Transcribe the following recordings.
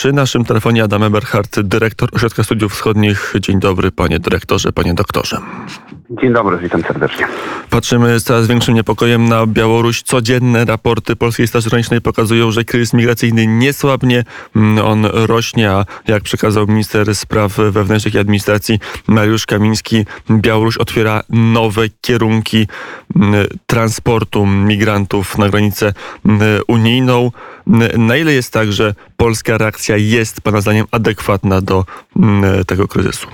Przy naszym telefonie Adam Eberhardt, dyrektor Ośrodka Studiów Wschodnich. Dzień dobry, panie dyrektorze, panie doktorze. Dzień dobry, witam serdecznie. Patrzymy z coraz większym niepokojem na Białoruś. Codzienne raporty Polskiej Straży Granicznej pokazują, że kryzys migracyjny nie słabnie, mm, on rośnie, a jak przekazał minister spraw wewnętrznych i administracji Mariusz Kamiński, Białoruś otwiera nowe kierunki mm, transportu migrantów na granicę mm, unijną. Na ile jest tak, że polska reakcja jest, Pana zdaniem, adekwatna do tego kryzysu?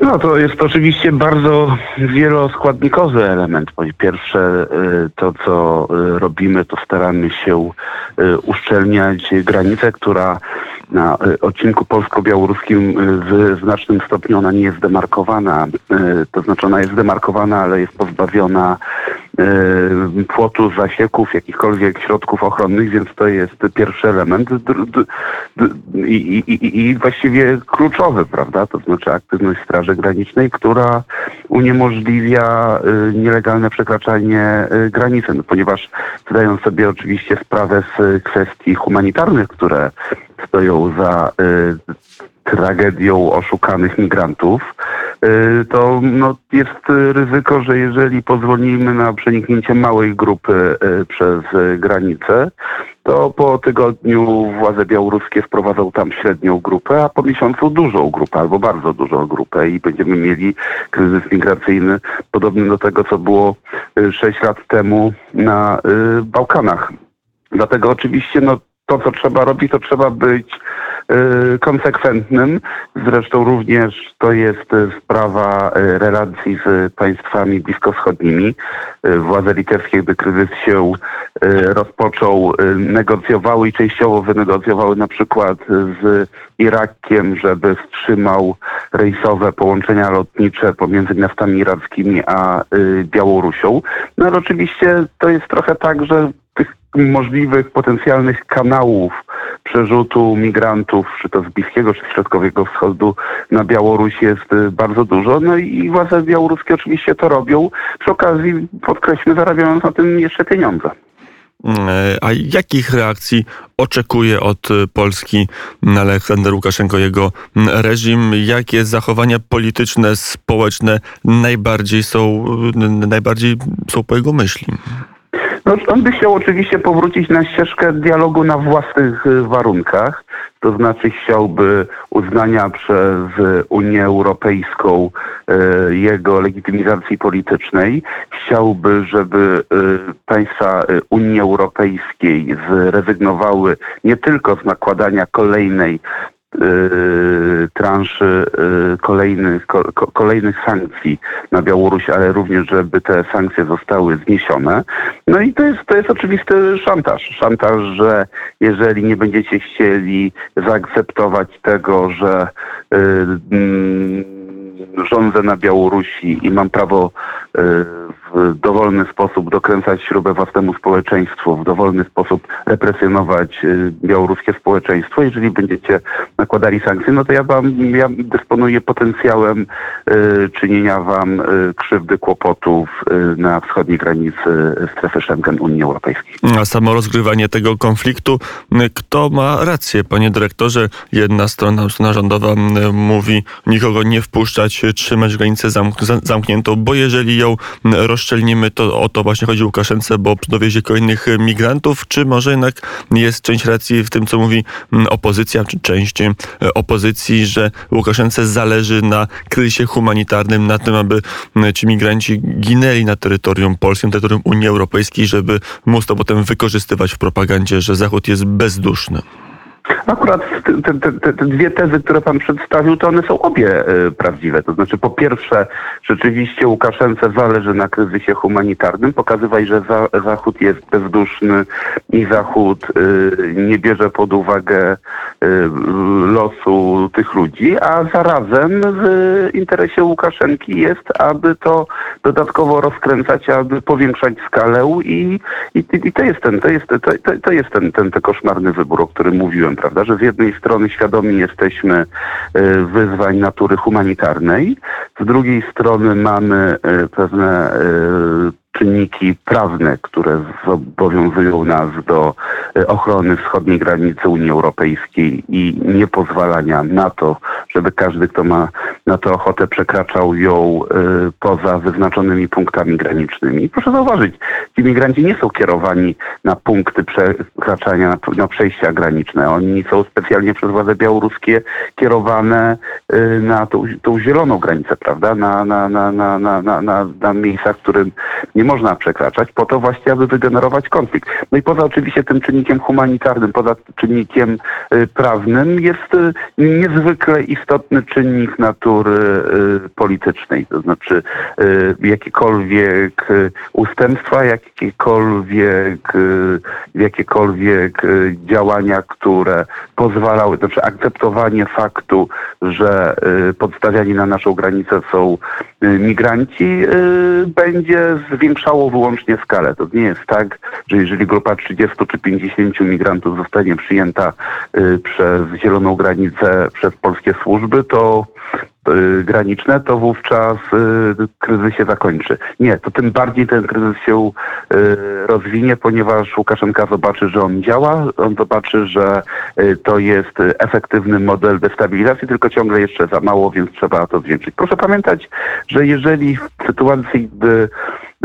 No to jest oczywiście bardzo wieloskładnikowy element. Po pierwsze, y, to co y, robimy, to staramy się y, uszczelniać granicę, która na odcinku polsko-białoruskim w znacznym stopniu ona nie jest demarkowana. To znaczy ona jest demarkowana, ale jest pozbawiona płotu, zasieków, jakichkolwiek środków ochronnych, więc to jest pierwszy element. I, właściwie kluczowy, prawda? To znaczy aktywność Straży Granicznej, która uniemożliwia y, nielegalne przekraczanie y, granicy, no, ponieważ zdają sobie oczywiście sprawę z kwestii humanitarnych, które stoją za y, tragedią oszukanych migrantów, y, to no, jest ryzyko, że jeżeli pozwolimy na przeniknięcie małej grupy y, przez granicę, to po tygodniu władze białoruskie wprowadzą tam średnią grupę, a po miesiącu dużą grupę albo bardzo dużą grupę i będziemy mieli kryzys migracyjny podobny do tego, co było 6 lat temu na Bałkanach. Dlatego oczywiście no, to, co trzeba robić, to trzeba być konsekwentnym. Zresztą również to jest y, sprawa y, relacji z państwami bliskowschodnimi. Władze litewskie, gdy kryzys się rozpoczął, negocjowały i częściowo wynegocjowały na przykład z Irakiem, żeby wstrzymał rejsowe połączenia lotnicze pomiędzy miastami irackimi a Białorusią. No ale oczywiście to jest trochę tak, że możliwych potencjalnych kanałów przerzutu migrantów, czy to z Bliskiego, czy z Środkowego Wschodu na Białoruś jest y, bardzo dużo. No i władze białoruskie oczywiście to robią. Przy okazji, podkreślmy, zarabiając na tym jeszcze pieniądze. E, a jakich reakcji oczekuje od y, Polski Aleksander Łukaszenko, jego reżim? Jakie zachowania polityczne, społeczne najbardziej są, y, najbardziej są po jego myśli? No, on by chciał oczywiście powrócić na ścieżkę dialogu na własnych y, warunkach, to znaczy chciałby uznania przez Unię Europejską y, jego legitymizacji politycznej. Chciałby, żeby y, państwa Unii Europejskiej zrezygnowały nie tylko z nakładania kolejnej transzy y, kolejnych, kolejnych sankcji na Białoruś, ale również, żeby te sankcje zostały zniesione. No i to jest, to jest oczywisty szantaż. Szantaż, że jeżeli nie będziecie chcieli zaakceptować tego, że yy, rządzę na Białorusi i mam prawo yy, w dowolny sposób dokręcać śrubę własnemu społeczeństwu, w dowolny sposób represjonować y, białoruskie społeczeństwo. Jeżeli będziecie nakładali sankcje, no to ja wam, ja dysponuję potencjałem y, czynienia wam krzywdy, kłopotów na wschodniej granicy strefy Schengen Unii Europejskiej. A samo rozgrywanie tego konfliktu, kto ma rację, panie dyrektorze? Jedna strona, strona rządowa mówi nikogo nie wpuszczać, trzymać granicę zamk zamkniętą, bo jeżeli ją rozszczelnimy, to o to właśnie chodzi Łukaszence, bo dowiezie kolejnych migrantów, czy może jednak jest część racji w tym, co mówi opozycja, czy część e, opozycji, że Łukaszence zależy na kryzysie humanitarnym, na tym, aby ci migranci ginęli na terytorium polskim, terytorium Unii Europejskiej, żeby móc to potem wykorzystywać w propagandzie, że Zachód jest bezduszny. Akurat te, te, te, dwie tezy, które pan przedstawił, to one są obie y, prawdziwe. To znaczy, po pierwsze, rzeczywiście Łukaszence zależy na kryzysie humanitarnym, pokazywać, że za, Zachód jest bezduszny i Zachód y, nie bierze pod uwagę y, losu tych ludzi, a zarazem w interesie Łukaszenki jest, aby to dodatkowo rozkręcać, aby powiększać skalę i, i, i to jest ten, to jest, to, to jest ten, ten, ten koszmarny wybór, o którym mówiłem, prawda, że z jednej strony świadomi jesteśmy e, wyzwań natury humanitarnej, z drugiej strony mamy e, pewne e, czynniki prawne, które zobowiązują nas do e, ochrony wschodniej granicy Unii Europejskiej i nie pozwalania na to, żeby każdy, kto ma na to ochotę, przekraczał ją e, poza wyznaczonymi punktami granicznymi. Proszę zauważyć, ci migranci nie są kierowani na punkty przekraczania, na, przejścia graniczne. Oni są specjalnie przez władze białoruskie kierowane e, na tą, tą zieloną granicę, prawda? Na, na, na, na, na, na, na, na miejsca, w którym nie można przekraczać, po to właśnie, aby wygenerować konflikt. No i poza oczywiście tym czynnikiem humanitarnym, poza czynnikiem y, prawnym jest y, niezwykle istotny czynnik natury y, politycznej, to znaczy jakiekolwiek ustępstwa, jakiekolwiek, jakiekolwiek działania, które pozwalały, to znaczy akceptowanie faktu, że podstawiani na naszą granicę są migranci, będzie zwiększało wyłącznie skalę. To nie jest tak, że jeżeli grupa 30 czy 50 migrantów zostanie przyjęta y, przez zieloną granicę przez polskie służby, to graniczne, to wówczas y, kryzys się zakończy. Nie, to tym bardziej ten kryzys się rozwinie, ponieważ Łukaszenka zobaczy, że on działa, on zobaczy, że to jest efektywny model destabilizacji, tylko ciągle jeszcze za mało, więc trzeba to zwiększyć. Proszę pamiętać, że jeżeli w sytuacji, gdy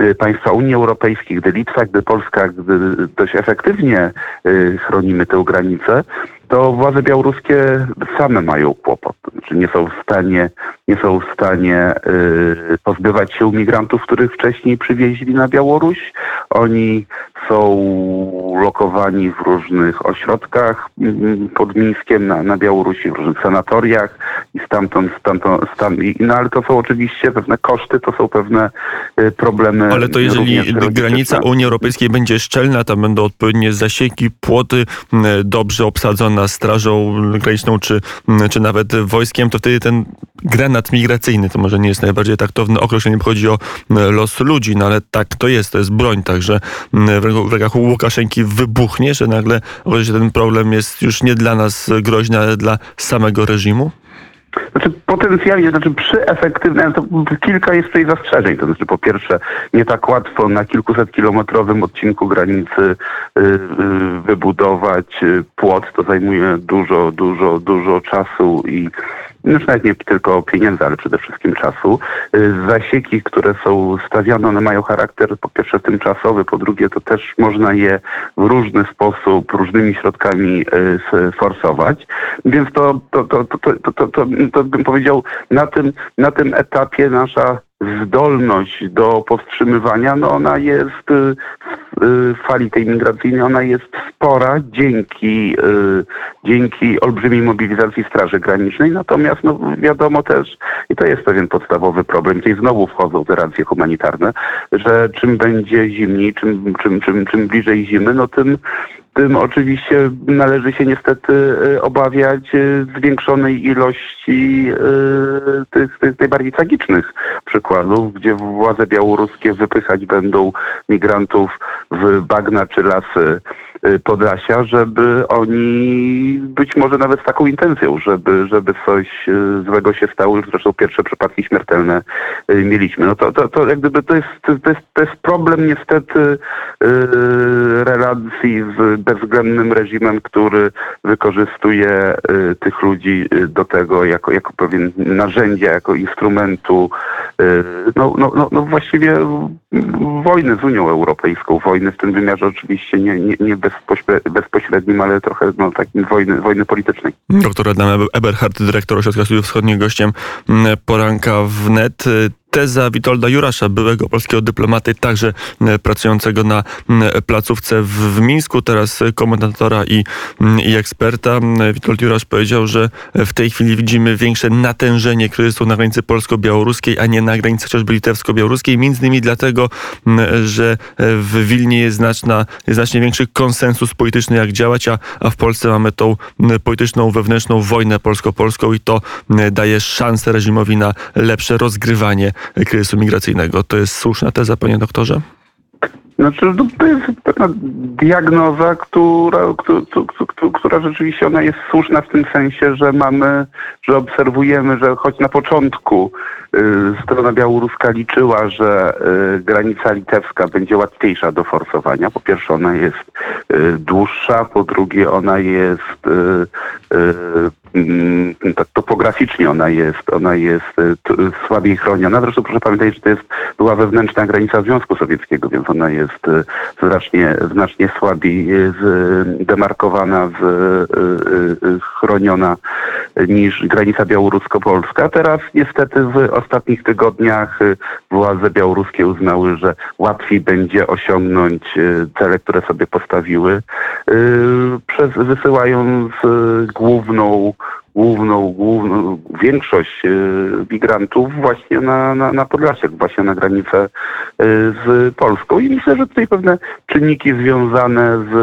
Y, państwa Unii Europejskiej, gdy Litwa, gdy Polska, gdy dość efektywnie y, chronimy tę granicę, to władze białoruskie same mają kłopot. Znaczy nie są w stanie, nie są w stanie y, pozbywać się migrantów, których wcześniej przywieźli na Białoruś. Oni są lokowani w różnych ośrodkach mm, pod Mińskiem na, na Białorusi, w różnych sanatoriach i stamtąd, stamtąd, stam, no ale to są oczywiście pewne koszty, to są pewne y, problemy. Ale to jeżeli granica Unii Europejskiej będzie szczelna, tam będą odpowiednie zasieki, płoty, dobrze obsadzona strażą graniczną, czy, czy nawet wojskiem, to wtedy ten granat migracyjny, to może nie jest najbardziej taktowne określenie, chodzi o los ludzi, no ale tak to jest, to jest broń, także w rękach Łukaszenki wybuchnie, że nagle okaże ten problem jest już nie dla nas groźny, ale dla samego reżimu? Znaczy potencjalnie, znaczy przy efektywnym, to kilka jest tutaj zastrzeżeń. To znaczy po pierwsze nie tak łatwo na kilkuset kilometrowym odcinku granicy y, y, wybudować y, płot. To zajmuje dużo, dużo, dużo czasu i już nawet nie tylko pieniędzy, ale przede wszystkim czasu. Y, zasieki, które są stawiane, one mają charakter po pierwsze tymczasowy, po drugie to też można je w różny sposób, różnymi środkami y, forsować. Więc to, to, to, to, to, to, to, to bym powiedział, na tym, na tym etapie nasza zdolność do powstrzymywania, no ona jest y, w fali tej migracyjnej, ona jest spora dzięki, y, dzięki olbrzymiej mobilizacji Straży Granicznej. Natomiast no, wiadomo też, i to jest pewien podstawowy problem, tutaj znowu wchodzą te racje humanitarne, że czym będzie zimniej, czym, czym, czym, czym bliżej zimy, no tym tym oczywiście należy się niestety y, obawiać y, zwiększonej ilości y, tych, tych najbardziej tragicznych przykładów, gdzie władze białoruskie wypychać będą migrantów w bagna czy lasy Podlasia, żeby oni być może nawet z taką intencją, żeby, żeby coś złego się stało, już zresztą pierwsze przypadki śmiertelne mieliśmy. No to, to, to jak gdyby to jest, to jest, to jest problem niestety relacji z bezwzględnym reżimem, który wykorzystuje tych ludzi do tego jako, jako pewien narzędzia, jako instrumentu no, no, no, no właściwie wojny z Unią Europejską, wojny w tym wymiarze oczywiście nie, nie, nie bezpośrednim, ale trochę no, takim wojny, wojny politycznej. Doktor Adam Eberhard, dyrektor Ośrodka Studiów Wschodnich, gościem poranka w net teza Witolda Jurasza, byłego polskiego dyplomaty, także e, pracującego na placówce w, Mińsku, teraz komentatora i, i eksperta. Witold Jurasz powiedział, że w tej chwili widzimy większe natężenie kryzysu na granicy polsko-białoruskiej, a nie na granicy chociażby litewsko-białoruskiej, między innymi dlatego, że w Wilnie jest, znaczna, jest znacznie większy konsensus polityczny, jak działać, a, a w Polsce mamy tą polityczną, wewnętrzną wojnę polsko-polską i to daje szansę reżimowi na lepsze rozgrywanie kryzysu migracyjnego. To jest słuszna teza, panie doktorze? Znaczy, no, to jest pewna diagnoza, która, która, która rzeczywiście ona jest słuszna w tym sensie, że mamy, że obserwujemy, że choć na początku y, strona białoruska liczyła, że y, granica litewska będzie łatwiejsza do forsowania. Po pierwsze, ona jest y, dłuższa, po drugie, ona jest tak topograficznie ona jest, ona jest e, słabiej chroniona. Zresztą proszę pamiętać, że to jest, była wewnętrzna granica Związku Sowieckiego, więc ona jest e, znacznie, znacznie słabiej e, demarkowana, chroniona niż granica białorusko-polska. Teraz niestety w ostatnich tygodniach władze białoruskie uznały, że łatwiej będzie osiągnąć cele, które sobie postawiły, przez, wysyłając główną główną, główną większość e, migrantów właśnie na, na, na Podlasiak, właśnie na granicę e, z Polską. I myślę, że tutaj pewne czynniki związane z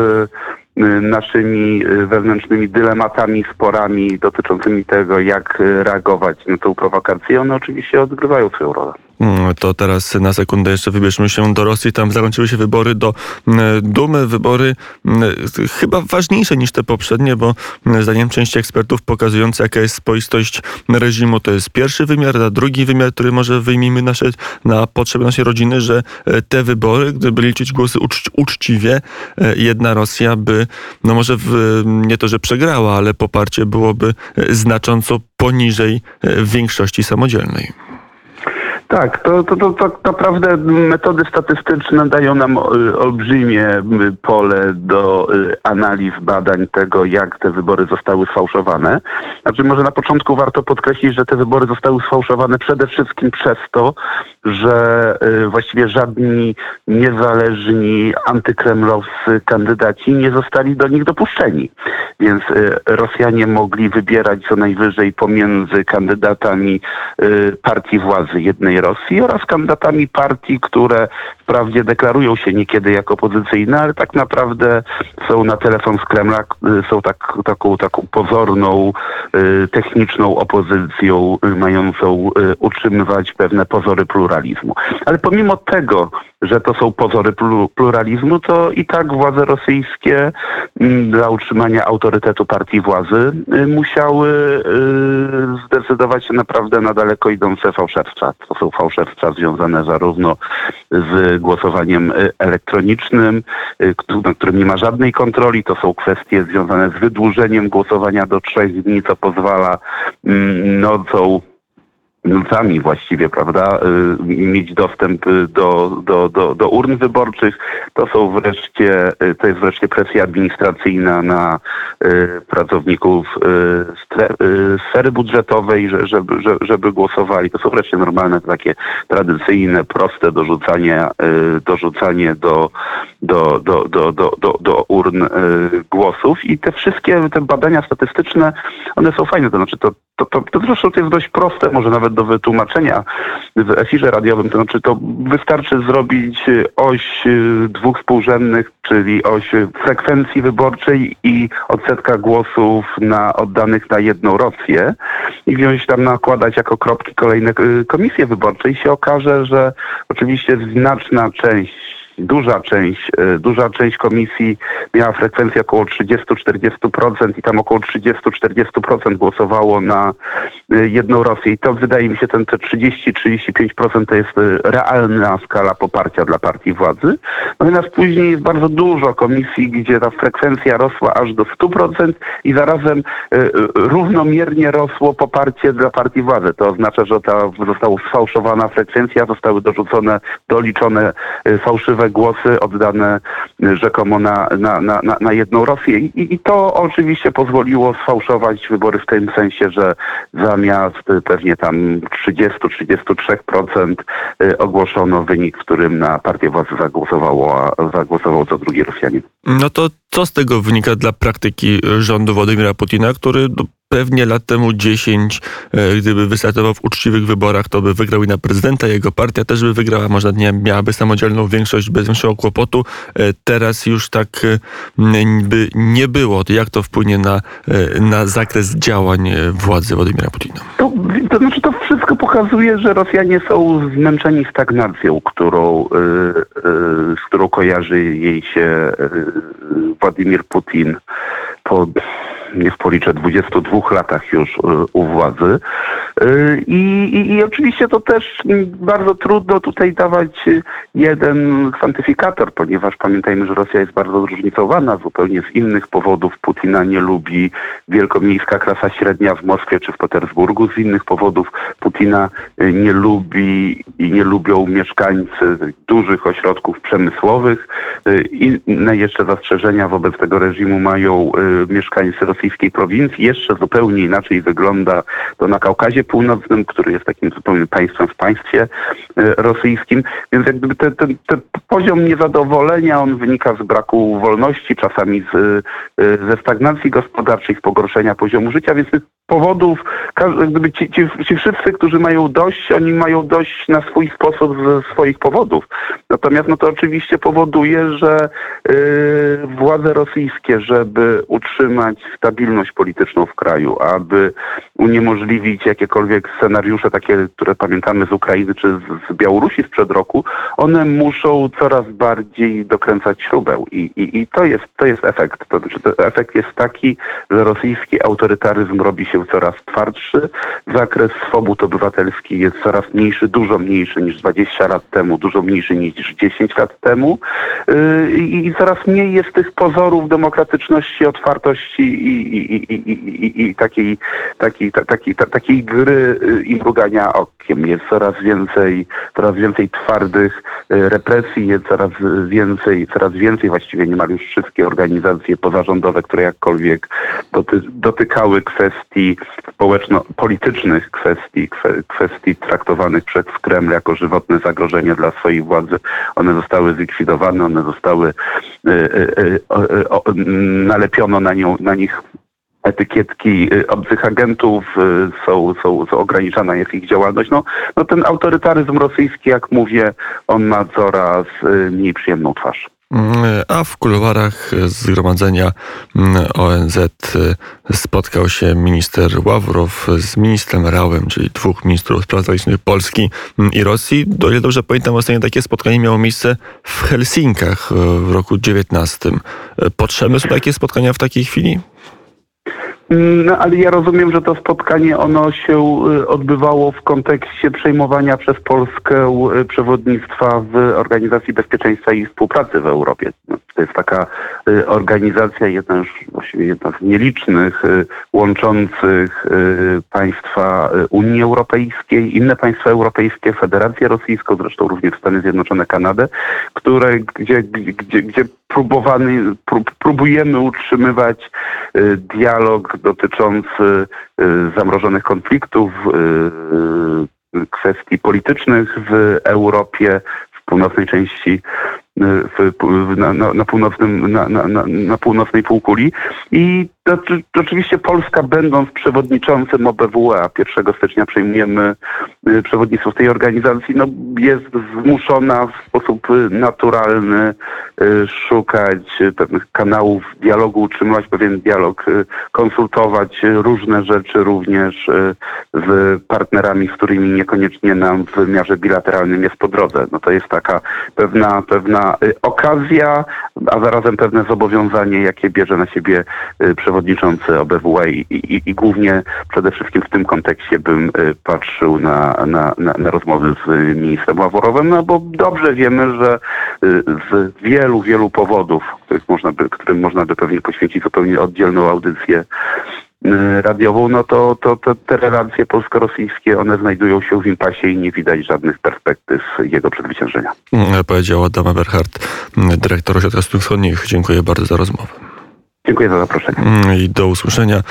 e, naszymi wewnętrznymi dylematami, sporami dotyczącymi tego, jak reagować na tę prowokację, one oczywiście odgrywają swoją rolę. Mm, to teraz na sekundę jeszcze wybierzmy się do Rosji. Tam zakończyły się wybory do mm, Dumy. Wybory mm, chyba ważniejsze niż te poprzednie, bo zdaniem części ekspertów pokazujące, jaka jest spoistość reżimu, to jest pierwszy wymiar, a drugi wymiar, który może wyjmijmy nasze, na potrzeby naszej rodziny, że e, te wybory, gdyby liczyć głosy ucz, uczciwie, e, jedna Rosja by, no może w, nie to, że przegrała, ale poparcie byłoby e, znacząco poniżej większości samodzielnej. Tak, to, to, to, tak naprawdę metody statystyczne dają nam y, olbrzymie pole do y, analiz, badań tego, jak te wybory zostały sfałszowane. Znaczy może na początku warto podkreślić, że te wybory zostały sfałszowane przede wszystkim przez to, że właściwie żadni niezależni antykremlowscy kandydaci nie zostali do nich dopuszczeni. Więc Rosjanie mogli wybierać co najwyżej pomiędzy kandydatami partii władzy jednej Rosji oraz kandydatami partii, które wprawdzie deklarują się niekiedy jako opozycyjne, ale tak naprawdę są na telefon z Kremla, y, są tak, taką, taką pozorną, y, techniczną opozycją y, mającą utrzymywać pewne pozory pluralizmu. Ale pomimo tego, że to są pozory pluralizmu, to i tak władze rosyjskie mm, dla utrzymania autorytetu partii władzy musiały zdecydować się naprawdę na daleko idące fałszerstwa. To są fałszerstwa związane zarówno z głosowaniem y, elektronicznym, y, na którym nie ma żadnej kontroli. To są kwestie związane z wydłużeniem głosowania do trzech dni, co pozwala mm, nocą nocami właściwie, prawda, y, mieć dostęp y, do, do, do, do urn wyborczych. To są wreszcie, y, to jest wreszcie presja administracyjna na pracowników sfery budżetowej, żeby, żeby głosowali. To są wreszcie normalne, takie tradycyjne, proste dorzucanie, dorzucanie do, do, do, do, do, do, do urn głosów i te wszystkie te badania statystyczne, one są fajne, to znaczy to, to, to, to zresztą to jest dość proste, może nawet do wytłumaczenia w efirze radiowym. To znaczy to wystarczy zrobić oś y, dwóch współrzędnych, czyli oś frekwencji wyborczej i odsetka głosów na oddanych na jedną Rosję i wziąć tam nakładać jako kropki kolejne y, komisje wyborcze i się okaże, że oczywiście znaczna część duża część, e, duża część komisji miała frekwencję około 30-40% i tam około 30-40% głosowało na e, jedną Rosję. I to wydaje mi się, ten te 30-35% to jest e, realna skala poparcia dla partii władzy. Natomiast później jest bardzo dużo komisji, gdzie ta frekwencja rosła aż do 100% i zarazem równomiernie rosło poparcie dla partii władzy. To oznacza, że ta została sfałszowana frekwencja, zostały dorzucone, doliczone fałszywe głosy oddane rzekomo na, na, na, na jedną Rosję. I, I to oczywiście pozwoliło sfałszować wybory w tym sensie, że zamiast pewnie tam 30-33% y, ogłoszono wynik, w którym na partię władzy zagłosowało, zagłosował co drugi Rosjanin. No to co z tego wynika dla praktyki rządu Władimira Putina, który pewnie lat temu 10, e, gdyby wystartował w uczciwych wyborach, to by wygrał i na prezydenta, jego partia też by wygrała, może nie miałaby samodzielną większość bez większego kłopotu. E, teraz już tak by nie było. Jak to wpłynie na, na zakres działań władzy Władimira Putina? To, to znaczy to wszystko pokazuje, że Rosjanie są zmęczeni stagnacją, którą, z którą kojarzy jej się Władimir Putin po niech policzę, 22 latach już y, u władzy. Y, I, i, I, oczywiście to też bardzo trudno tutaj dawać jeden kwantyfikator, ponieważ pamiętajmy, że Rosja jest bardzo zróżnicowana zupełnie z innych powodów. Putina nie lubi wielkomiejska klasa średnia w Moskwie czy w Petersburgu. Z innych powodów Putina y, nie lubi i nie lubią mieszkańcy dużych ośrodków przemysłowych. Inne jeszcze zastrzeżenia wobec tego reżimu mają mieszkańcy Rosji rosyjskiej prowincji. Jeszcze zupełnie inaczej wygląda to na Kaukazie Północnym, który jest takim zupełnie państwem w państwie e, rosyjskim. Więc jakby ten, ten, ten poziom niezadowolenia, on wynika z braku wolności, czasami z, e, ze stagnacji gospodarczej, z pogorszenia poziomu życia, więc powodów, gdyby ci, ci, ci wszyscy, którzy mają dość, oni mają dość na swój sposób ze swoich powodów. Natomiast no to oczywiście powoduje, że yy, władze rosyjskie, żeby utrzymać stabilność stabilność polityczną w kraju, aby uniemożliwić jakiekolwiek scenariusze takie, które pamiętamy z Ukrainy czy z, Białorusi sprzed roku, one muszą coraz bardziej dokręcać śrubę. I, i, i to, jest, to jest efekt. To znaczy, efekt jest taki, że rosyjski autorytaryzm robi się coraz twardszy, zakres swobód obywatelskich jest coraz mniejszy, dużo mniejszy niż 20 lat temu, dużo mniejszy niż 10 lat temu. Yy, i coraz mniej jest tych pozorów demokratyczności, otwartości i, i, i, i, i takiej, takiej, takiej, takiej gry y, i mrugania okiem. Jest coraz więcej, coraz więcej twardych y, represji, jest coraz więcej, coraz więcej właściwie niemal już wszystkie organizacje pozarządowe, które jakkolwiek doty, dotykały kwestii społeczno-politycznych, kwestii, kwestii traktowanych przez Kreml jako żywotne zagrożenie dla swojej władzy, one zostały zlikwidowane, one zostały y, y, y, nalepiono na, nią, na nich etykietki y, obcych agentów, y, są, są, są ograniczana jest ich działalność. No, no ten autorytaryzm rosyjski, jak mówię, on ma coraz y, mniej przyjemną twarz. Mm, a w kuluarach zgromadzenia mm, ONZ spotkał się minister Ławrow z ministrem Rałem, czyli dwóch ministrów spraw zagranicznych Polski mm, i Rosji. Do ile dobrze pamiętam, ostatnie takie spotkanie miało miejsce w Helsinkach w roku 19. Potrzebne są takie spotkania w takiej chwili? No ale ja rozumiem, że to spotkanie ono się y, odbywało w kontekście przejmowania przez Polskę y, przewodnictwa w Organizacji Bezpieczeństwa i Współpracy w Europie. No, to jest taka y, organizacja, jedna już właściwie jedna z nielicznych łączących państwa Unii Europejskiej, inne państwa europejskie, Federację Rosyjską, zresztą również Stany Zjednoczone, Kanadę, które, gdzie, gdzie, gdzie próbowany, prób, próbujemy utrzymywać dialog dotyczący y, zamrożonych konfliktów, y, y, kwestii politycznych w Europie, w północnej części w, na, na, na, północnym, na, na, na, północnej półkuli. I oczywiście Polska, będąc przewodniczącym OBWE, a 1 stycznia przejmujemy y, przewodnictwo tej organizacji, no, jest zmuszona w sposób naturalny y, szukać pewnych kanałów dialogu, utrzymywać pewien dialog, y, konsultować różne rzeczy również z partnerami, z którymi niekoniecznie nam w wymiarze bilateralnym jest po drodze. No to jest taka pewna, pewna Y, okazja, a zarazem pewne zobowiązanie, jakie bierze na siebie y, przewodniczący OBWE i, i, i głównie przede wszystkim w tym kontekście bym y, patrzył na, na, na, na rozmowy z ministrem Ławorowem, no bo dobrze wiemy, że z wielu, wielu powodów, których można by, którym można by pewnie poświęcić zupełnie oddzielną audycję, Y, radiową, no to, to, to te relacje polsko-rosyjskie, one znajdują się w impasie i nie widać żadnych perspektyw jego przezwyciężenia. Mm, powiedział Adam Eberhardt, dyrektor Ośrodka Studiów Wschodnich. Dziękuję bardzo za rozmowę. Dziękuję za zaproszenie. Mm, I do usłyszenia.